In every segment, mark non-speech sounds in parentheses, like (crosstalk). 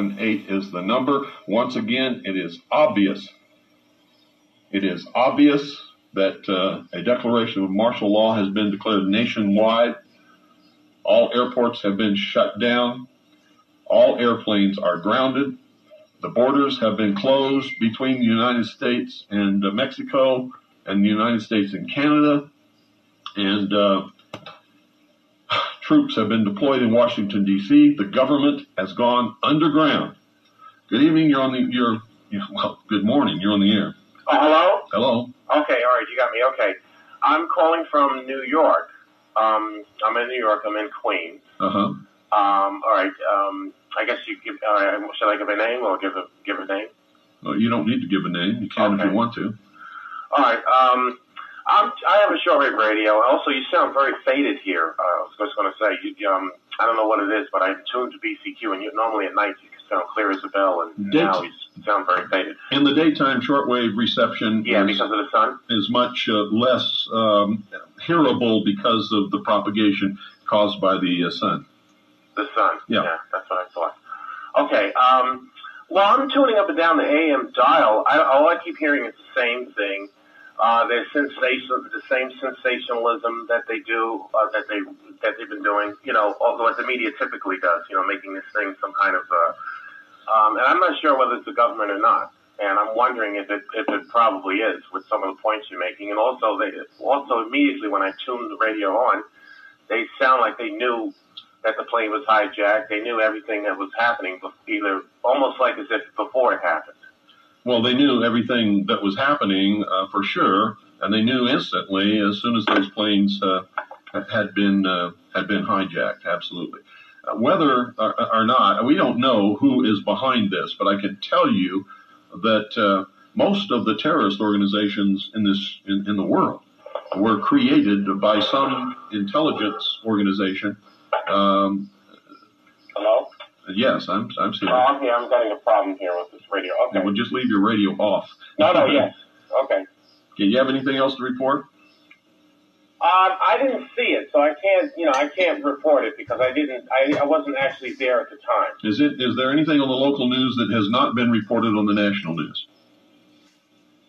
Eight is the number. Once again, it is obvious. It is obvious that uh, a declaration of martial law has been declared nationwide. All airports have been shut down. All airplanes are grounded. The borders have been closed between the United States and uh, Mexico and the United States and Canada. And uh, troops have been deployed in Washington, D.C. The government has gone underground. Good evening. You're on the, you're, well, good morning. You're on the air. Oh, hello? Hello. Okay, all right, you got me. Okay. I'm calling from New York. Um, I'm in New York. I'm in Queens. Uh huh. Um, all right. Um, I guess you give. Uh, should I give a name or give a give a name? Well, you don't need to give a name. You can if you want to. All right. Um, I'm, I have a shortwave radio. Also, you sound very faded here. Uh, I was just going to say, you, um, I don't know what it is, but I'm tuned to BCQ, and you, normally at night you can sound clear as a bell, and Did- now you sound very faded. In the daytime, shortwave reception Yeah, is, because of the sun. is much uh, less um, hearable because of the propagation caused by the uh, sun. The sun. Yeah. that's what I thought. Okay. Um, well, I'm tuning up and down the AM dial. I, all I keep hearing is the same thing. Uh, there's sensation, the same sensationalism that they do, uh, that they that they've been doing. You know, what the media typically does. You know, making this thing some kind of. Uh, um, and I'm not sure whether it's the government or not. And I'm wondering if it if it probably is with some of the points you're making. And also, they also immediately when I tuned the radio on, they sound like they knew that the plane was hijacked. They knew everything that was happening, either almost like as if before it happened. Well, they knew everything that was happening uh, for sure, and they knew instantly as soon as those planes uh, had been uh, had been hijacked. Absolutely. Uh, whether or, or not, we don't know who is behind this, but I can tell you that uh, most of the terrorist organizations in this in, in the world were created by some intelligence organization. Um, Hello? Yes, I'm I'm serious. Oh, I'm here. I'm getting a problem here with this radio. Okay. Well, just leave your radio off. No, no, yes. Okay. Okay, you have anything else to report? Um, I didn't see it, so I can't, you know, I can't report it because I didn't, I, I wasn't actually there at the time. Is it is there anything on the local news that has not been reported on the national news?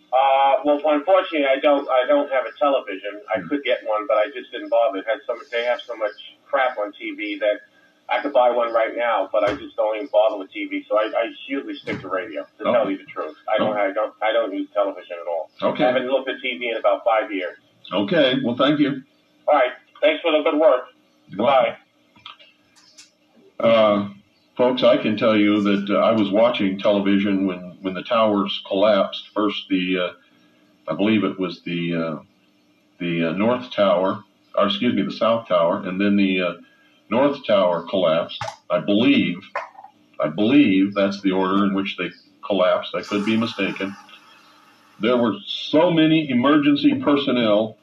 Uh, well, unfortunately, I don't, I don't have a television. I could get one, but I just didn't bother. It has so much, they have so much crap on TV that I could buy one right now, but I just don't even bother with TV. So I, I usually stick to radio. To Oh. tell you the truth, I don't, I don't, I don't use television at all. Okay. I haven't looked at TV in about five years. Okay, well, thank you. All right. Thanks for the good work. Bye. Uh, folks, I can tell you that uh, I was watching television when, when the towers collapsed. First, the uh, I believe it was the uh, the uh, North Tower, or excuse me, the South Tower, and then the uh, North Tower collapsed. I believe, I believe that's the order in which they collapsed. I could be mistaken. There were so many emergency personnel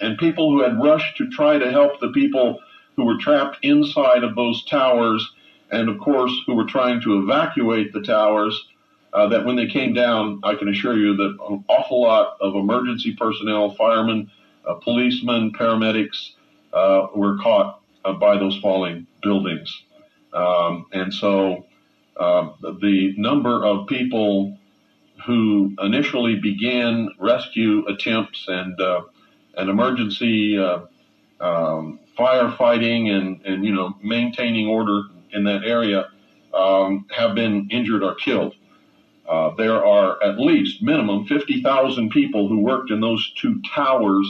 and people who had rushed to try to help the people who were trapped inside of those towers, and of course, who were trying to evacuate the towers. Uh, that when they came down, I can assure you that an awful lot of emergency personnel, firemen, uh, policemen, paramedics, uh, were caught by those falling buildings. Um, and so uh, the number of people who initially began rescue attempts and uh, and emergency uh, um, firefighting and, and you know maintaining order in that area um, have been injured or killed. Uh, there are at least minimum 50,000 people who worked in those two towers.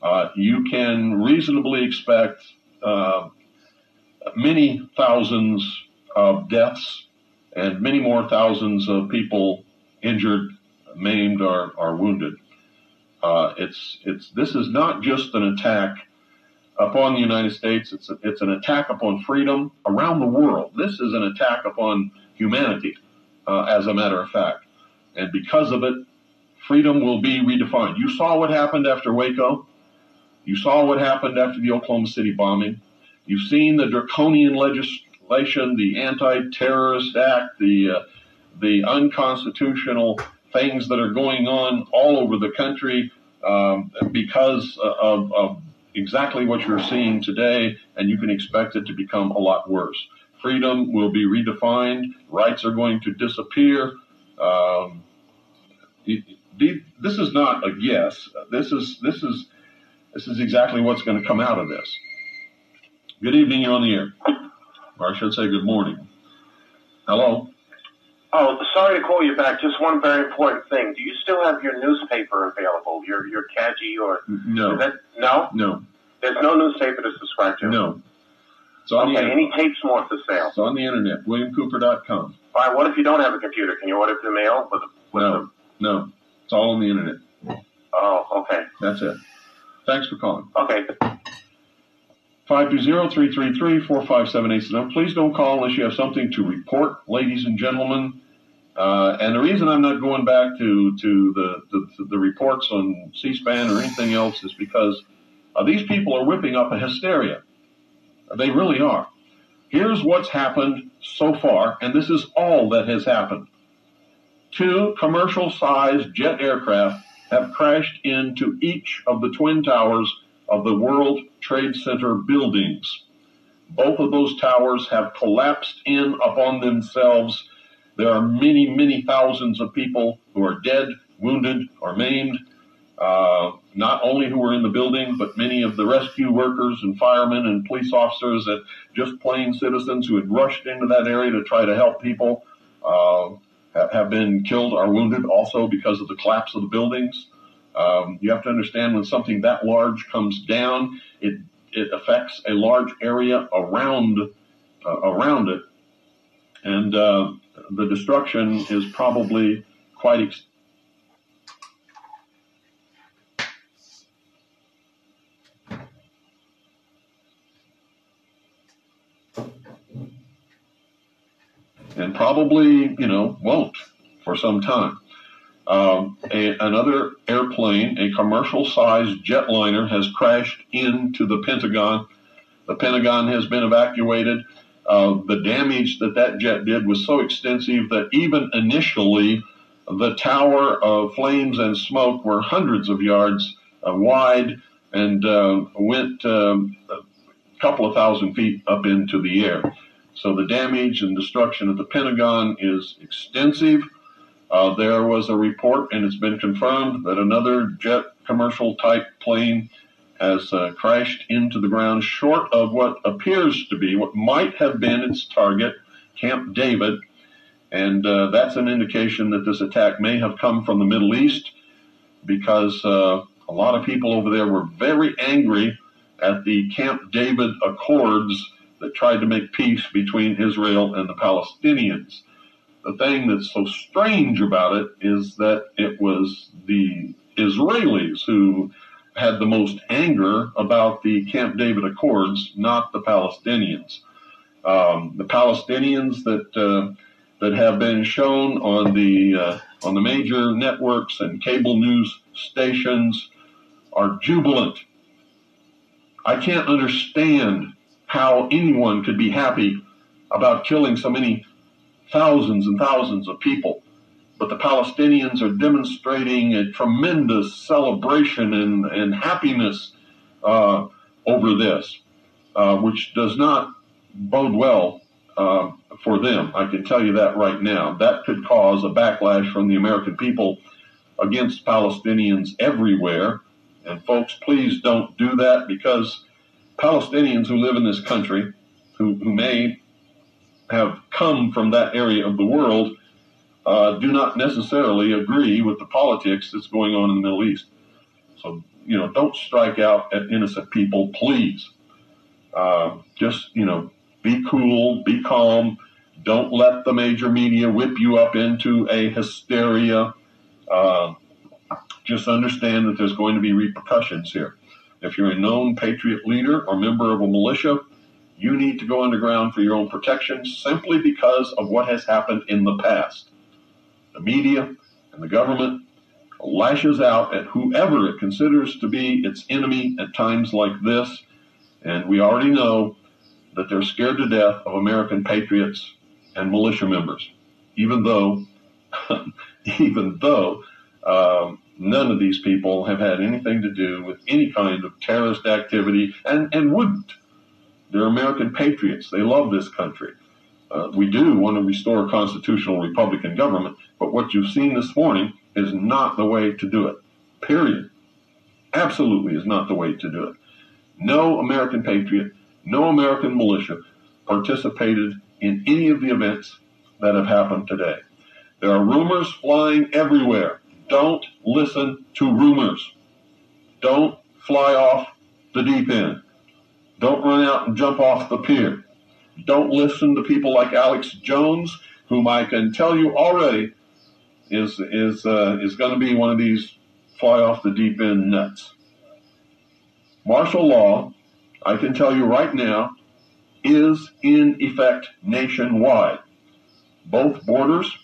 Uh, you can reasonably expect uh, many thousands of deaths and many more thousands of people injured, maimed, or, or wounded. Uh, it's it's this is not just an attack upon the United States. It's a, it's an attack upon freedom around the world. This is an attack upon humanity, uh, as a matter of fact. And because of it, freedom will be redefined. You saw what happened after Waco. You saw what happened after the Oklahoma City bombing. You've seen the draconian legislation, the Anti-Terrorist Act, the uh, the unconstitutional things that are going on all over the country um, because of, of exactly what you're seeing today, and you can expect it to become a lot worse. freedom will be redefined. Rights are going to disappear. Um, this is not a guess. This is this is this is exactly what's going to come out of this. Good evening. You're on the air. Or I should say good morning. Hello. Oh, sorry to call you back. Just one very important thing. Do you still have your newspaper available? Your your Kaji or no? That, no. No. There's no newspaper to subscribe to. No. So okay. Any tapes more for sale? It's on the internet. WilliamCooper.com. All right. What if you don't have a computer? Can you order through mail? With, with no. The... No. It's all on the internet. Oh, okay. That's it. Thanks for calling. Okay. 520-333-4578. Now, please don't call unless you have something to report, ladies and gentlemen. Uh, and the reason I'm not going back to, to the, the, the reports on C-SPAN or anything else is because uh, these people are whipping up a hysteria. They really are. Here's what's happened so far, and this is all that has happened. Two commercial sized jet aircraft have crashed into each of the twin towers of the World Trade Center buildings. Both of those towers have collapsed in upon themselves. There are many, many thousands of people who are dead, wounded, or maimed. Uh, not only who were in the building, but many of the rescue workers and firemen and police officers and just plain citizens who had rushed into that area to try to help people uh, have been killed or wounded also because of the collapse of the buildings. Um, you have to understand when something that large comes down, it it affects a large area around uh, around it, and uh, the destruction is probably quite. Ex- and probably, you know, won't for some time. Um, a, another airplane, a commercial sized jetliner, has crashed into the Pentagon. The Pentagon has been evacuated. Uh, the damage that that jet did was so extensive that even initially, the tower of flames and smoke were hundreds of yards uh, wide and uh, went um, a couple of thousand feet up into the air. So the damage and destruction of the Pentagon is extensive. Uh, there was a report, and it's been confirmed, that another jet commercial type plane has uh, crashed into the ground short of what appears to be what might have been its target, Camp David. And uh, that's an indication that this attack may have come from the Middle East because uh, a lot of people over there were very angry at the Camp David Accords that tried to make peace between Israel and the Palestinians. The thing that's so strange about it is that it was the Israelis who had the most anger about the Camp David Accords, not the Palestinians. Um, the Palestinians that uh, that have been shown on the uh, on the major networks and cable news stations are jubilant. I can't understand how anyone could be happy about killing so many thousands and thousands of people. But the Palestinians are demonstrating a tremendous celebration and, and happiness uh, over this, uh, which does not bode well uh, for them. I can tell you that right now. That could cause a backlash from the American people against Palestinians everywhere. And folks, please don't do that because Palestinians who live in this country, who, who may have come from that area of the world, uh, do not necessarily agree with the politics that's going on in the Middle East. So, you know, don't strike out at innocent people, please. Uh, just, you know, be cool, be calm. Don't let the major media whip you up into a hysteria. Uh, just understand that there's going to be repercussions here. If you're a known patriot leader or member of a militia, you need to go underground for your own protection simply because of what has happened in the past. The media and the government lashes out at whoever it considers to be its enemy at times like this, and we already know that they're scared to death of American patriots and militia members, even though, (laughs) even though um, none of these people have had anything to do with any kind of terrorist activity and, and wouldn't. They're American patriots. They love this country. Uh, we do want to restore constitutional Republican government, but what you've seen this morning is not the way to do it. Period. Absolutely is not the way to do it. No American patriot, no American militia participated in any of the events that have happened today. There are rumors flying everywhere. Don't listen to rumors. Don't fly off the deep end. Don't run out and jump off the pier. Don't listen to people like Alex Jones, whom I can tell you already is is uh, is going to be one of these fly off the deep end nuts. Martial law, I can tell you right now, is in effect nationwide. Both borders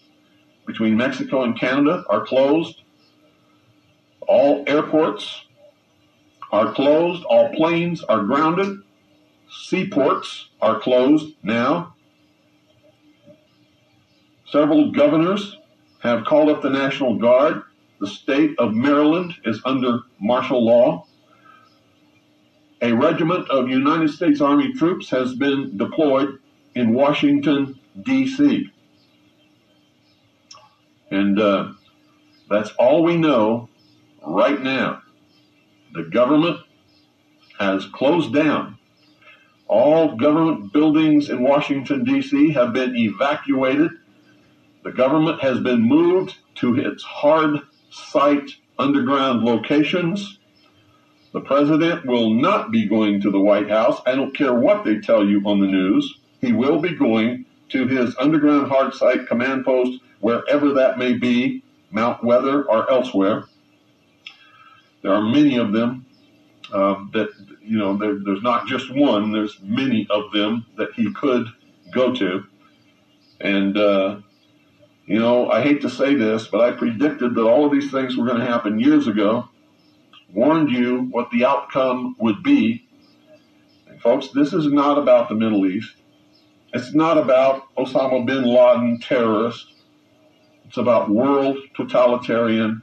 between Mexico and Canada are closed. All airports are closed. All planes are grounded. Seaports are closed now. Several governors have called up the National Guard. The state of Maryland is under martial law. A regiment of United States Army troops has been deployed in Washington, D.C. And uh, that's all we know right now. The government has closed down. All government buildings in Washington, D.C. have been evacuated. The government has been moved to its hard site underground locations. The president will not be going to the White House. I don't care what they tell you on the news. He will be going to his underground hard site command post, wherever that may be, Mount Weather or elsewhere. There are many of them uh, that, you know, there, there's not just one, there's many of them that he could go to. And, uh, you know, I hate to say this, but I predicted that all of these things were going to happen years ago, warned you what the outcome would be. And folks, this is not about the Middle East. It's not about Osama bin Laden terrorists. It's about world totalitarian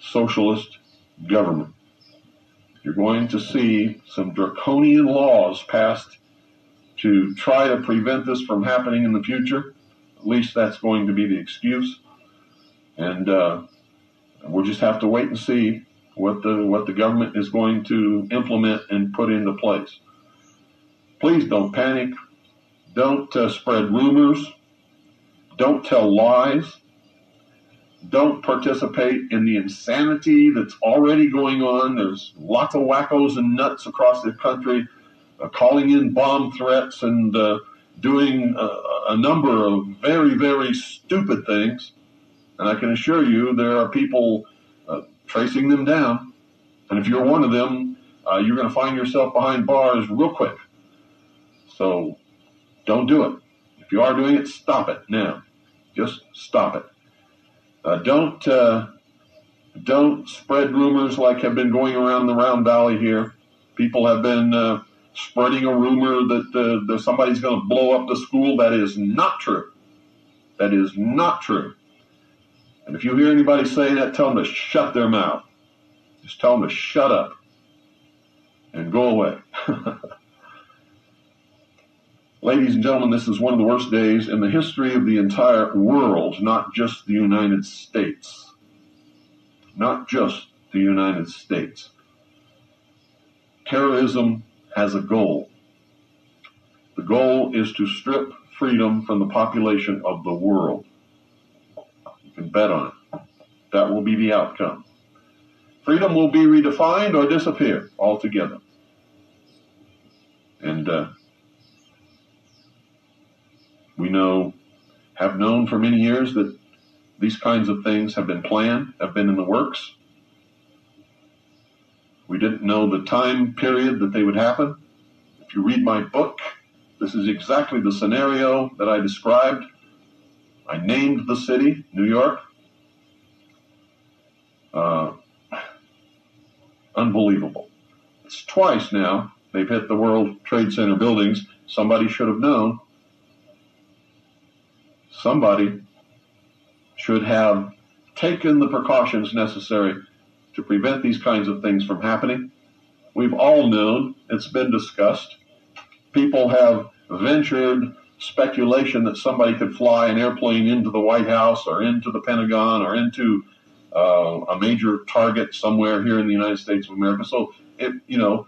socialist government. You're going to see some draconian laws passed to try to prevent this from happening in the future. At least that's going to be the excuse. And uh, we'll just have to wait and see what the what the government is going to implement and put into place. Please don't panic. Don't uh, spread rumors. Don't tell lies don't participate in the insanity that's already going on. There's lots of wackos and nuts across the country uh, calling in bomb threats and uh, doing a, a number of very, very stupid things. And I can assure you there are people uh, tracing them down. And if you're one of them, uh, you're going to find yourself behind bars real quick. So don't do it. If you are doing it, stop it now. Just stop it. Uh, don't uh, don't spread rumors like have been going around the Round Valley here. People have been uh, spreading a rumor that, uh, that somebody's going to blow up the school. That is not true. That is not true. And if you hear anybody say that, tell them to shut their mouth. Just tell them to shut up and go away. (laughs) Ladies and gentlemen, this is one of the worst days in the history of the entire world, not just the United States. Not just the United States. Terrorism has a goal. The goal is to strip freedom from the population of the world. You can bet on it. That will be the outcome. Freedom will be redefined or disappear altogether. And uh, we know, have known for many years that these kinds of things have been planned, have been in the works. We didn't know the time period that they would happen. If you read my book, this is exactly the scenario that I described. I named the city, New York. Uh, unbelievable. It's twice now they've hit the World Trade Center buildings. Somebody should have known somebody should have taken the precautions necessary to prevent these kinds of things from happening. We've all known, it's been discussed. People have ventured speculation that somebody could fly an airplane into the White House or into the Pentagon or into uh, a major target somewhere here in the United States of America. So, it, you know,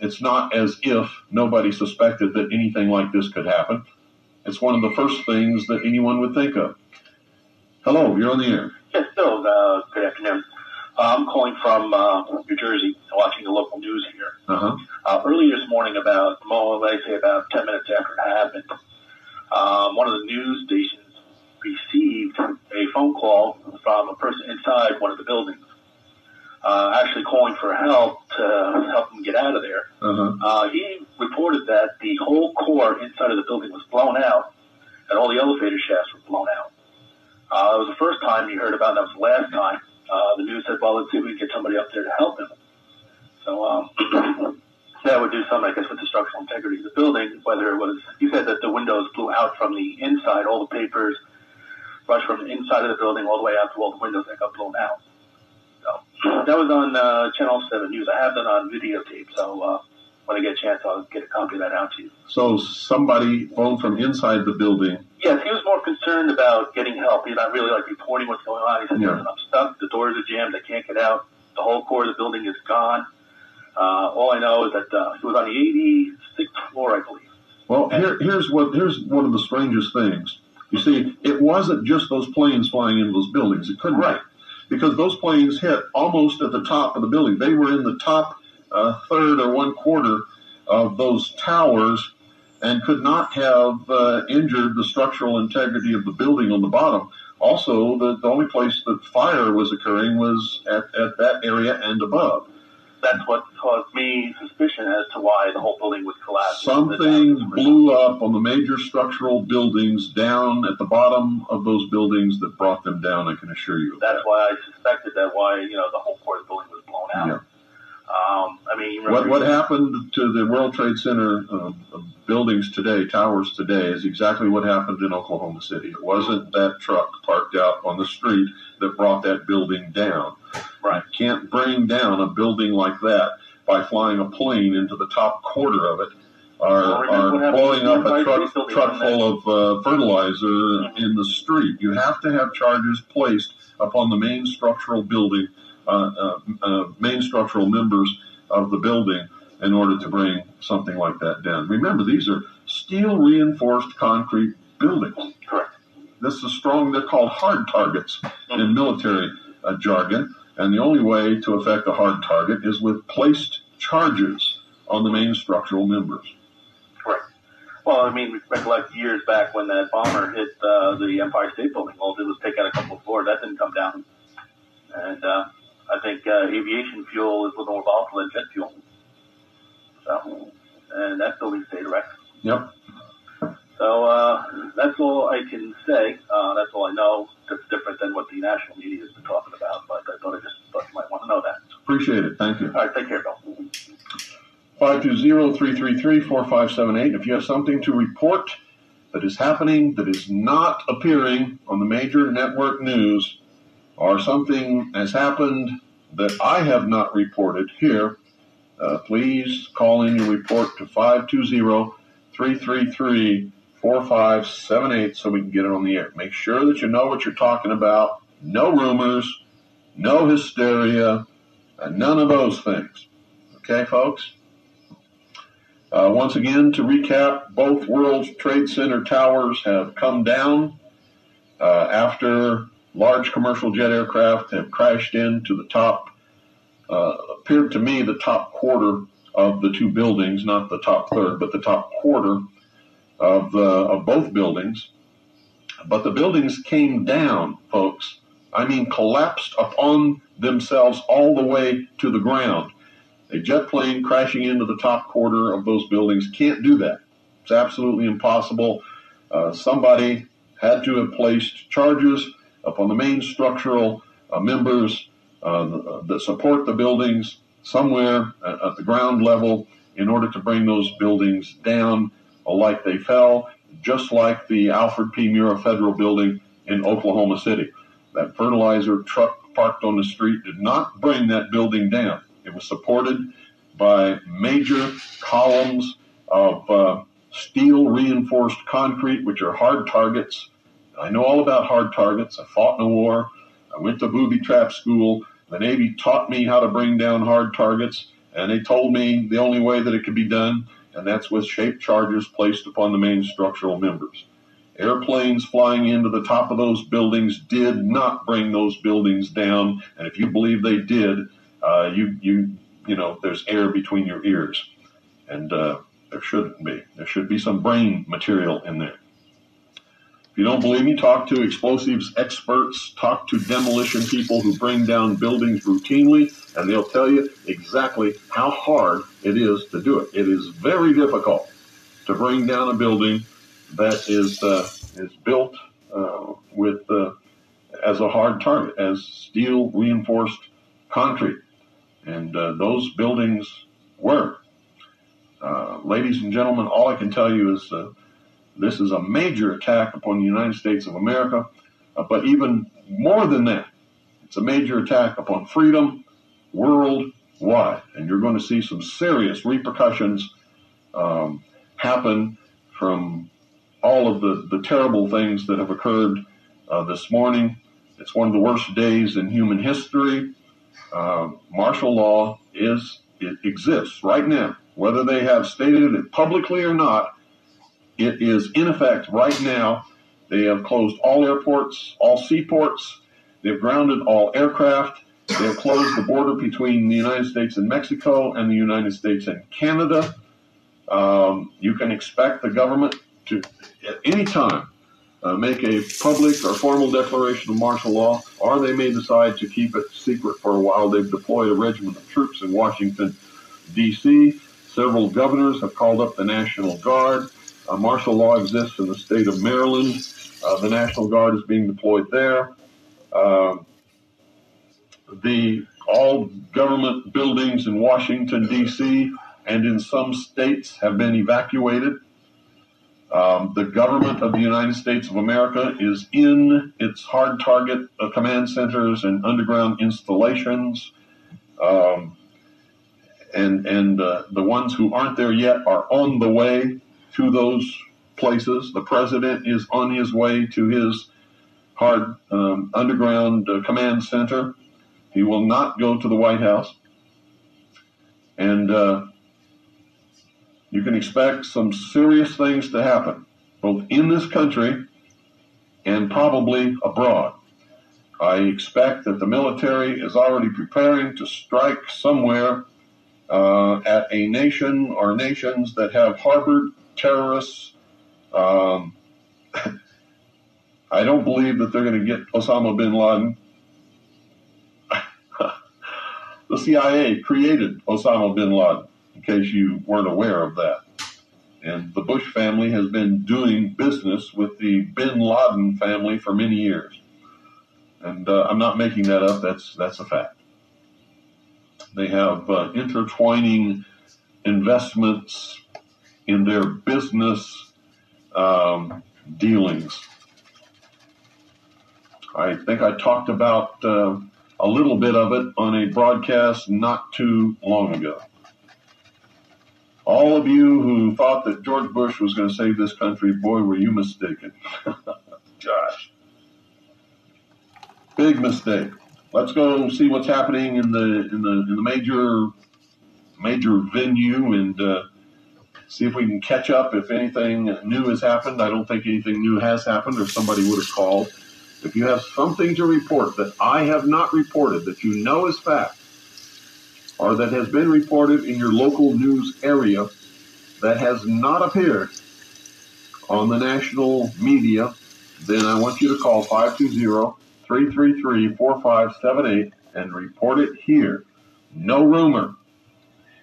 it's not as if nobody suspected that anything like this could happen. It's one of the first things that anyone would think of. Hello, you're on the air. Yes, Bill. Uh, good afternoon. Uh, I'm calling from uh, New Jersey, watching the local news here. Uh-huh. Uh, early this morning, about, well, I say about 10 minutes after it happened, um, one of the news stations received a phone call from a person inside one of the buildings, uh, actually calling for help to help him get out of there. Uh-huh. Uh, he reported that the whole core inside of the building was blown out, and all the elevator shafts were blown out. Uh, it was the first time he heard about it. That was the last time. Uh, the news said, well, let's see if we can get somebody up there to help him. So um, (clears throat) that would do something, I guess, with the structural integrity of the building, whether it was, he said that the windows blew out from the inside, all the papers rushed from the inside of the building all the way out to all the windows that got blown out. That was on uh, Channel 7 News. I have that on videotape, so uh, when I get a chance, I'll get a copy of that out to you. So somebody phoned from inside the building. Yes, he was more concerned about getting help. He's not really like reporting what's going on. He said, Yeah. "Listen, I'm stuck. The doors are jammed. I can't get out. The whole core of the building is gone. Uh, all I know is that uh, he was on the 86th floor, I believe. Well, here, here's what here's one of the strangest things. You see, it wasn't just those planes flying into those buildings. It couldn't Right. Be because those planes hit almost at the top of the building. They were in the top uh, third or one quarter of those towers and could not have uh, injured the structural integrity of the building on the bottom. Also, the, the only place that fire was occurring was at, at that area and above. That's what caused me suspicion as to why the whole building would collapse. Something blew up on the major structural buildings down at the bottom of those buildings that brought them down. I can assure you. of That's that. why I suspected that why you know the whole of the building was blown out. Yeah. Um, I mean, you What what happened to the World Trade Center uh, buildings today, towers today, is exactly what happened in Oklahoma City. It wasn't that truck parked out on the street that brought that building down. Right. You can't bring down a building like that by flying a plane into the top quarter of it. Or, or blowing up a truck, truck full of uh, fertilizer in the street. You have to have charges placed upon the main structural building, uh, uh, uh, main structural members of the building in order to bring something like that down. Remember, these are steel reinforced concrete buildings. Correct. This is strong. They're called hard targets in military uh, jargon, and the only way to affect a hard target is with placed charges on the main structural members. Correct. Well, I mean, recollect years back when that bomber hit uh, the Empire State Building. All it did was take out a couple of floors. That didn't come down. And uh, I think uh, aviation fuel is a little more volatile than jet fuel. So, and that's building stayed erect. Yep. So uh, that's all I can say. Uh, that's all I know. That's different than what the national media has been talking about. But I thought I just thought you might want to know that. Appreciate it. Thank you. All right, take care, Bill. 520-333-4578. If you have something to report that is happening that is not appearing on the major network news, or something has happened that I have not reported here, uh, please call in your report to 520-333-4578 so we can get it on the air. Make sure that you know what you're talking about. No rumors, no hysteria, and none of those things. Okay, folks? Uh, once again, to recap, both World Trade Center towers have come down uh, after large commercial jet aircraft have crashed into the top, uh, appeared to me, the top quarter of the two buildings, not the top third, but the top quarter of, the, of both buildings. But the buildings came down, folks. I mean, collapsed upon themselves all the way to the ground. A jet plane crashing into the top quarter of those buildings can't do that. It's absolutely impossible. Uh, somebody had to have placed charges upon the main structural uh, members uh, that support the buildings somewhere at, at the ground level in order to bring those buildings down like they fell, just like the Alfred P. Murrah Federal Building in Oklahoma City. That fertilizer truck parked on the street did not bring that building down. It was supported by major columns of uh, steel reinforced concrete, which are hard targets. I know all about hard targets. I fought in a war. I went to booby trap school. The Navy taught me how to bring down hard targets, and they told me the only way that it could be done, and that's with shaped charges placed upon the main structural members. Airplanes flying into the top of those buildings did not bring those buildings down, and if you believe they did, uh, you you you know there's air between your ears, and uh, there shouldn't be. There should be some brain material in there. If you don't believe me, talk to explosives experts, talk to demolition people who bring down buildings routinely, and they'll tell you exactly how hard it is to do it. It is very difficult to bring down a building that is uh, is built uh, with uh, as a hard target, as steel reinforced concrete, and uh, those buildings were. Uh, ladies and gentlemen, all I can tell you is uh, this is a major attack upon the United States of America, uh, but even more than that, it's a major attack upon freedom worldwide. And you're going to see some serious repercussions um, happen from all of the, the terrible things that have occurred uh, this morning. It's one of the worst days in human history. Uh, martial law is it exists right now, whether they have stated it publicly or not. It is in effect right now. They have closed all airports, all seaports. They've grounded all aircraft. They have closed the border between the United States and Mexico and the United States and Canada. Um, you can expect the government to, at any time, uh, make a public or formal declaration of martial law, or they may decide to keep it secret for a while. They've deployed a regiment of troops in Washington, D.C. Several governors have called up the National Guard. Uh, martial law exists in the state of Maryland. Uh, the National Guard is being deployed there. Um, the all government buildings in Washington D.C. and in some states have been evacuated. Um, the government of the United States of America is in its hard target uh, command centers and underground installations. Um, and and uh, the ones who aren't there yet are on the way to those places. The president is on his way to his hard um, underground uh, command center. He will not go to the White House. And uh, you can expect some serious things to happen, both in this country and probably abroad. I expect that the military is already preparing to strike somewhere uh, at a nation or nations that have harbored terrorists. Um, (laughs) I don't believe that they're going to get Osama bin Laden. (laughs) the CIA created Osama bin Laden, in case you weren't aware of that. And the Bush family has been doing business with the bin Laden family for many years. And uh, I'm not making that up, that's, that's a fact. They have uh, intertwining investments in their business um, dealings. I think I talked about uh, a little bit of it on a broadcast not too long ago. All of you who thought that George Bush was going to save this country, boy, were you mistaken. (laughs) Gosh. Big mistake. Let's go see what's happening in the in the in the major major venue and uh, see if we can catch up if anything new has happened. I don't think anything new has happened, or somebody would have called. If you have something to report that I have not reported that you know is fact, or that has been reported in your local news area that has not appeared on the national media, then I want you to call 520-333-4578 and report it here. No rumor.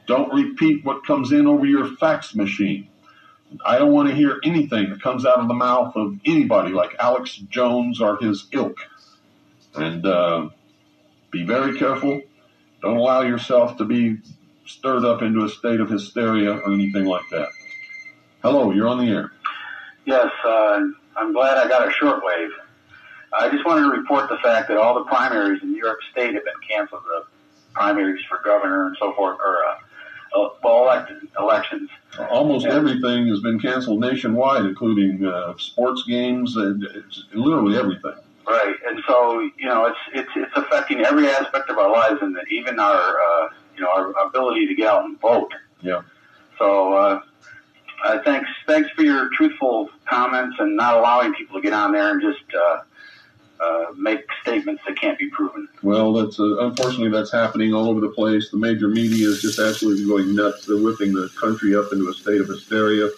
Don't repeat what comes in over your fax machine. I don't want to hear anything that comes out of the mouth of anybody like Alex Jones or his ilk. And uh, be very careful. Don't allow yourself to be stirred up into a state of hysteria or anything like that. Hello, you're on the air. Yes, uh, I'm glad I got a shortwave. I just wanted to report the fact that all the primaries in New York State have been canceled. The primaries for governor and so forth, or uh, uh, well, elections. Almost everything has been canceled nationwide, including uh, sports games and it's literally everything. Right, and so you know, it's it's it's affecting every aspect of our lives, and even our uh, you know our ability to get out and vote. Yeah. So uh, uh, thanks thanks for your truthful comments and not allowing people to get on there and just uh, uh, make statements that can't be proven. Well, that's uh, unfortunately that's happening all over the place. The major media is just absolutely going nuts. They're whipping the country up into a state of hysteria.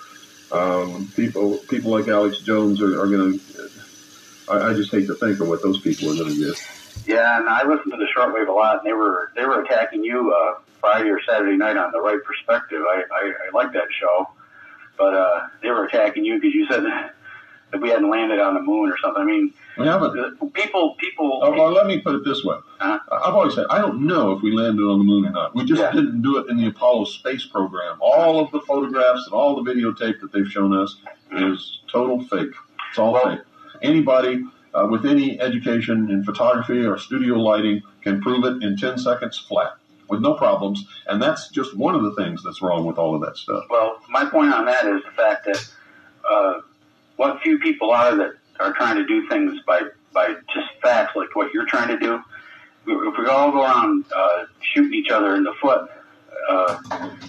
Um, people, people like Alex Jones are, are going to. I, I just hate to think of what those people are going to get. Yeah, and I listened to the shortwave a lot, and they were they were attacking you uh, Friday or Saturday night on the right perspective. I I, I like that show, but uh, they were attacking you because you said that we hadn't landed on the moon or something. I mean, We haven't. people people. Oh, well, let me put it this way. Uh-huh. I've always said I don't know if we landed on the moon or not. We just Yeah. didn't do it in the Apollo space program. All of the photographs and all the videotape that they've shown us is total fake. It's all Well- fake. Anybody uh, with any education in photography or studio lighting can prove it in 10 seconds flat with no problems. And that's just one of the things that's wrong with all of that stuff. Well, my point on that is the fact that uh, what few people are that are trying to do things by by just facts like what you're trying to do. If we all go around uh, shooting each other in the foot, uh,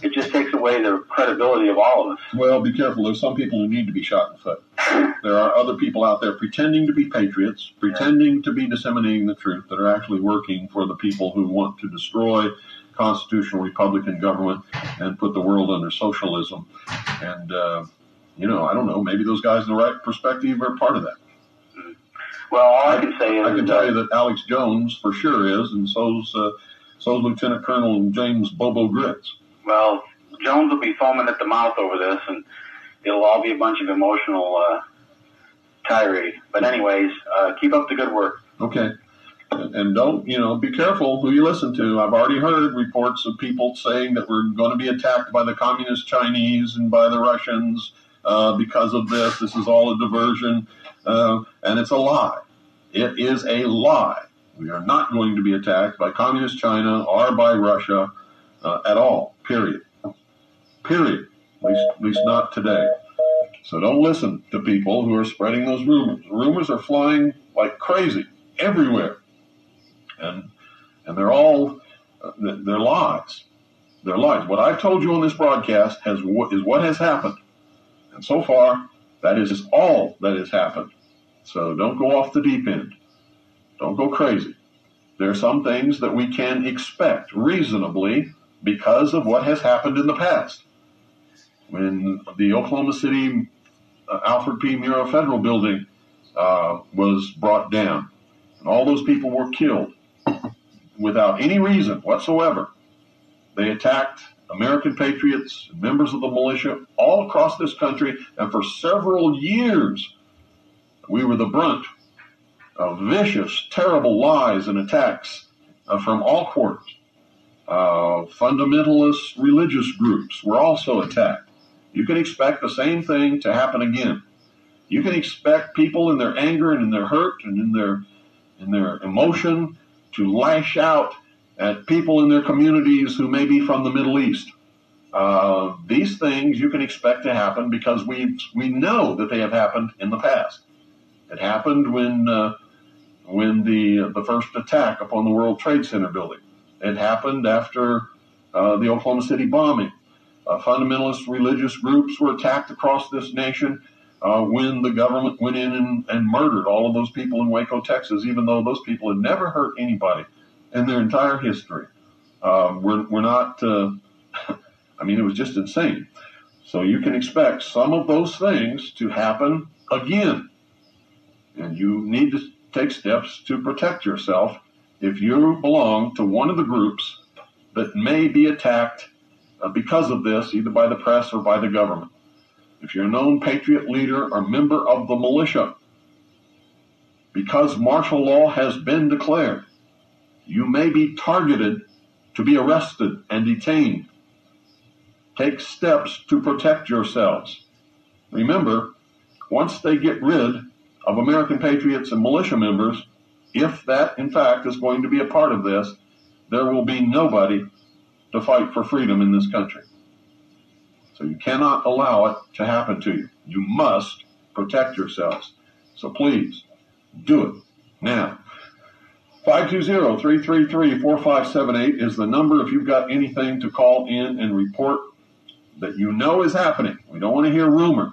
it just takes away the credibility of all of us. Well, be careful. There's some people who need to be shot in the foot. (laughs) There are other people out there pretending to be patriots, pretending to be disseminating the truth, that are actually working for the people who want to destroy constitutional Republican government and put the world under socialism. And, uh, you know, I don't know, maybe those guys in the right perspective are part of that. Well, all I can say is I can tell you that Alex Jones for sure is, and so's, uh, so's Lieutenant Colonel James Bobo Gritz. Well, Jones will be foaming at the mouth over this, and it'll all be a bunch of emotional uh, tirade. But anyways, uh, keep up the good work. Okay. And don't, you know, be careful who you listen to. I've already heard reports of people saying that we're going to be attacked by the communist Chinese and by the Russians uh, because of this. This is all a diversion. Uh, and it's a lie. It is a lie. We are not going to be attacked by communist China or by Russia uh, at all, period. Period. At least, at least not today. So don't listen to people who are spreading those rumors. Rumors are flying like crazy everywhere, and and they're all uh, they're lies. They're lies. What I've told you on this broadcast has is what has happened, and so far that is all that has happened. So don't go off the deep end. Don't go crazy. There are some things that we can expect reasonably because of what has happened in the past. When the Oklahoma City uh, Alfred P. Murrah Federal Building uh, was brought down, and all those people were killed without any reason whatsoever. They attacked American patriots, members of the militia, all across this country, and for several years, we were the brunt of vicious, terrible lies and attacks uh, from all quarters. Uh, fundamentalist religious groups were also attacked. You can expect the same thing to happen again. You can expect people in their anger and in their hurt and in their in their emotion to lash out at people in their communities who may be from the Middle East. Uh, these things you can expect to happen because we we know that they have happened in the past. It happened when uh, when the the first attack upon the World Trade Center building. It happened after uh, the Oklahoma City bombing. Uh, fundamentalist religious groups were attacked across this nation uh, when the government went in and, and murdered all of those people in Waco, Texas, even though those people had never hurt anybody in their entire history. Um, we're, we're not, uh, (laughs) I mean, it was just insane. So you can expect some of those things to happen again. And you need to take steps to protect yourself if you belong to one of the groups that may be attacked uh, because of this, either by the press or by the government. If you're a known patriot leader or member of the militia, because martial law has been declared, you may be targeted to be arrested and detained. Take steps to protect yourselves. Remember, once they get rid of American patriots and militia members, if that in fact is going to be a part of this, there will be nobody to fight for freedom in this country. So you cannot allow it to happen to you. You must protect yourselves. So please do it now. 520-333-4578 is the number if you've got anything to call in and report that you know is happening. We don't want to hear rumor.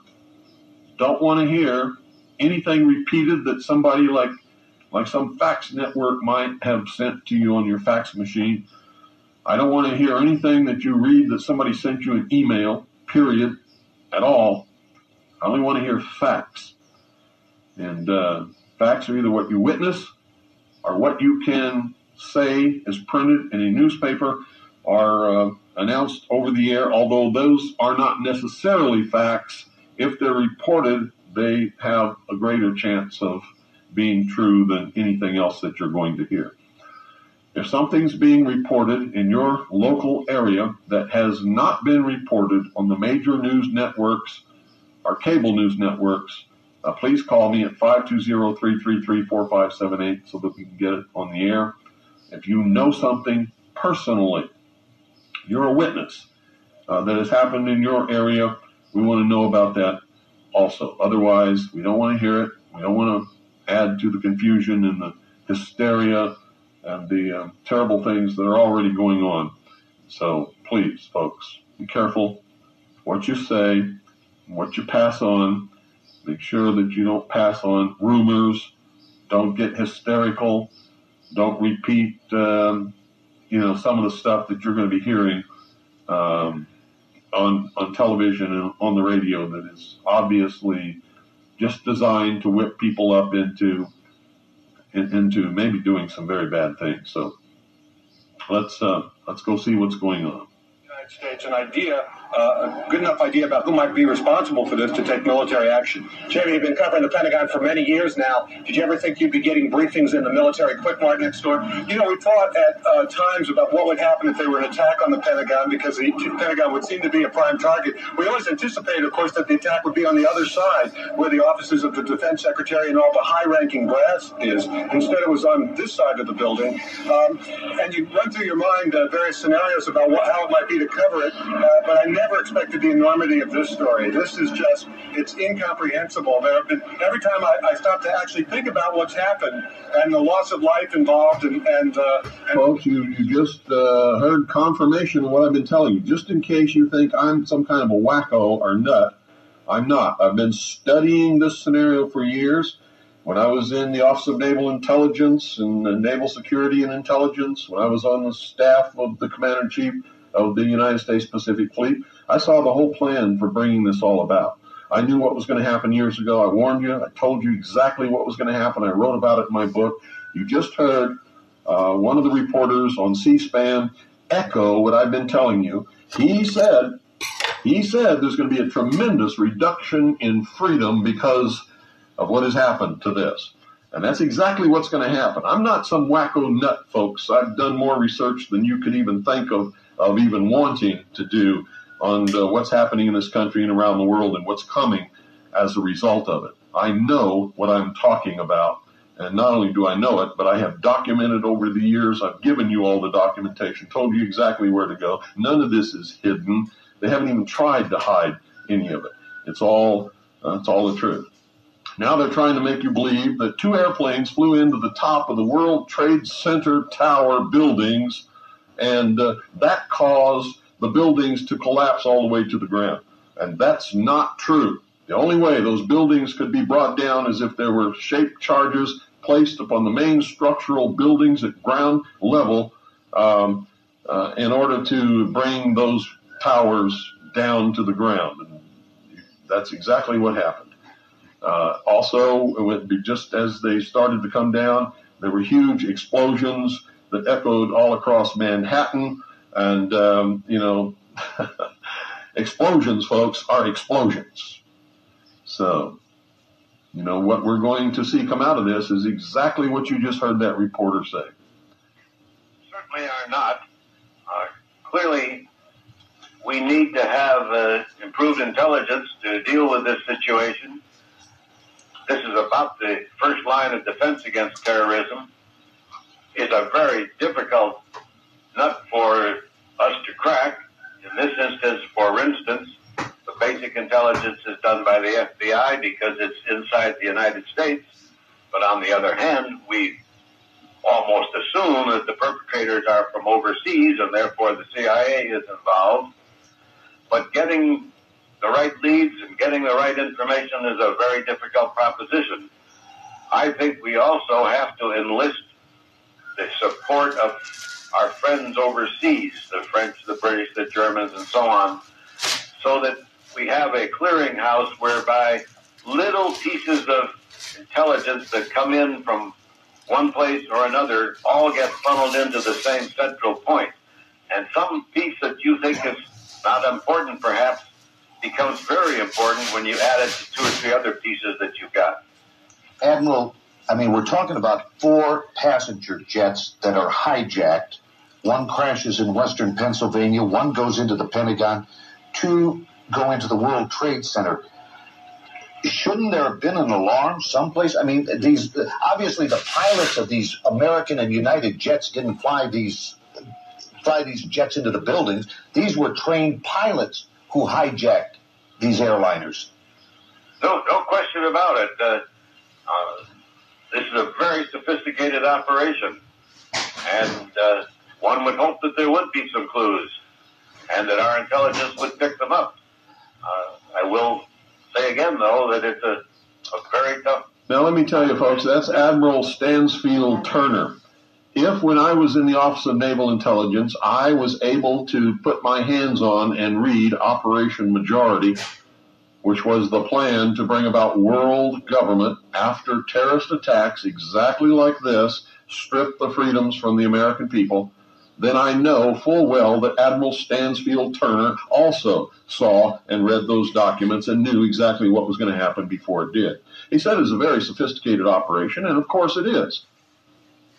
Don't want to hear anything repeated that somebody like like some fax network might have sent to you on your fax machine. I don't want to hear anything that you read that somebody sent you an email, period, at all. I only want to hear facts. And uh, facts are either what you witness or what you can say is printed in a newspaper or uh, announced over the air, although those are not necessarily facts. If they're reported, they have a greater chance of being true than anything else that you're going to hear. If something's being reported in your local area that has not been reported on the major news networks or cable news networks, uh, please call me at 520-333-4578 so that we can get it on the air. If you know something personally, you're a witness uh, that has happened in your area, we want to know about that also. Otherwise, we don't want to hear it. We don't want to add to the confusion and the hysteria and the uh, terrible things that are already going on. So please, folks, be careful what you say, and what you pass on. Make sure that you don't pass on rumors. Don't get hysterical. Don't repeat, um, you know, some of the stuff that you're going to be hearing um, on on television and on the radio that is obviously just designed to whip people up into into maybe doing some very bad things. So let's uh, let's go see what's going on. United States an idea a good enough idea about who might be responsible for this to take military action. Jamie, you've been covering the Pentagon for many years now. Did you ever think you'd be getting briefings in the military quick mart next door? You know, we thought at uh, times about what would happen if there were an attack on the Pentagon because the Pentagon would seem to be a prime target. We always anticipated, of course, that the attack would be on the other side, where the offices of the Defense Secretary and all the high-ranking brass is. Instead, it was on this side of the building. Um, and you run through your mind uh, various scenarios about what, how it might be to cover it, uh, but I never expected the enormity of this story. This is just, it's incomprehensible. There have been, every time I, I stop to actually think about what's happened and the loss of life involved and, and, uh, and Folks, you, you just uh, heard confirmation of what I've been telling you. Just in case you think I'm some kind of a wacko or nut, I'm not. I've been studying this scenario for years. When I was in the Office of Naval Intelligence and Naval Security and Intelligence, when I was on the staff of the Commander in Chief of the United States Pacific Fleet, I saw the whole plan for bringing this all about. I knew what was going to happen years ago. I warned you. I told you exactly what was going to happen. I wrote about it in my book. You just heard uh, one of the reporters on C-SPAN echo what I've been telling you. He said, he said there's going to be a tremendous reduction in freedom because of what has happened to this. And that's exactly what's going to happen. I'm not some wacko nut, folks. I've done more research than you could even think of, of even wanting to do on uh, what's happening in this country and around the world and what's coming as a result of it. I know what I'm talking about. And not only do I know it, but I have documented over the years. I've given you all the documentation, told you exactly where to go. None of this is hidden. They haven't even tried to hide any of it. It's all, uh, it's all the truth. Now they're trying to make you believe that two airplanes flew into the top of the World Trade Center tower buildings, and uh, that caused the buildings to collapse all the way to the ground. And that's not true. The only way those buildings could be brought down is if there were shaped charges placed upon the main structural buildings at ground level um, uh, in order to bring those towers down to the ground. And that's exactly what happened. Uh, also, just as they started to come down, there were huge explosions that echoed all across Manhattan. And, um, you know, (laughs) explosions, folks, are explosions. So, you know, what we're going to see come out of this is exactly what you just heard that reporter say. Certainly are not. Uh, clearly, we need to have uh, improved intelligence to deal with this situation. This is about the first line of defense against terrorism. It's a very difficult nut for us to crack. In this instance, for instance, the basic intelligence is done by the FBI because it's inside the United States. But on the other hand, we almost assume that the perpetrators are from overseas and therefore the CIA is involved. But getting the right leads and getting the right information is a very difficult proposition. I think we also have to enlist the support of our friends overseas, the French, the British, the Germans, and so on, so that we have a clearinghouse whereby little pieces of intelligence that come in from one place or another all get funneled into the same central point. And some piece that you think is not important, perhaps, becomes very important when you add it to two or three other pieces that you've got. Admiral, I mean, we're talking about four passenger jets that are hijacked. One crashes in western Pennsylvania, one goes into the Pentagon, two go into the World Trade Center. Shouldn't there have been an alarm someplace? I mean, these obviously the pilots of these American and United jets didn't fly these fly these jets into the buildings. These were trained pilots who hijacked these airliners. No, no question about it. Uh, uh, this is a very sophisticated operation, and uh, one would hope that there would be some clues, and that our intelligence would pick them up. Uh, I will say again, though, that it's a, a very tough. Now, let me tell you, folks, that's Admiral Stansfield Turner. If, when I was in the Office of Naval Intelligence, I was able to put my hands on and read Operation Majority, which was the plan to bring about world government after terrorist attacks exactly like this, strip the freedoms from the American people, then I know full well that Admiral Stansfield Turner also saw and read those documents and knew exactly what was going to happen before it did. He said it was a very sophisticated operation, and of course it is.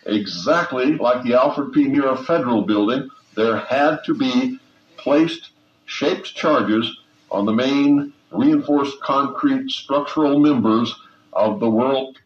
Exactly like the Alfred P. Murrah Federal Building, there had to be placed shaped charges on the main reinforced concrete structural members of the World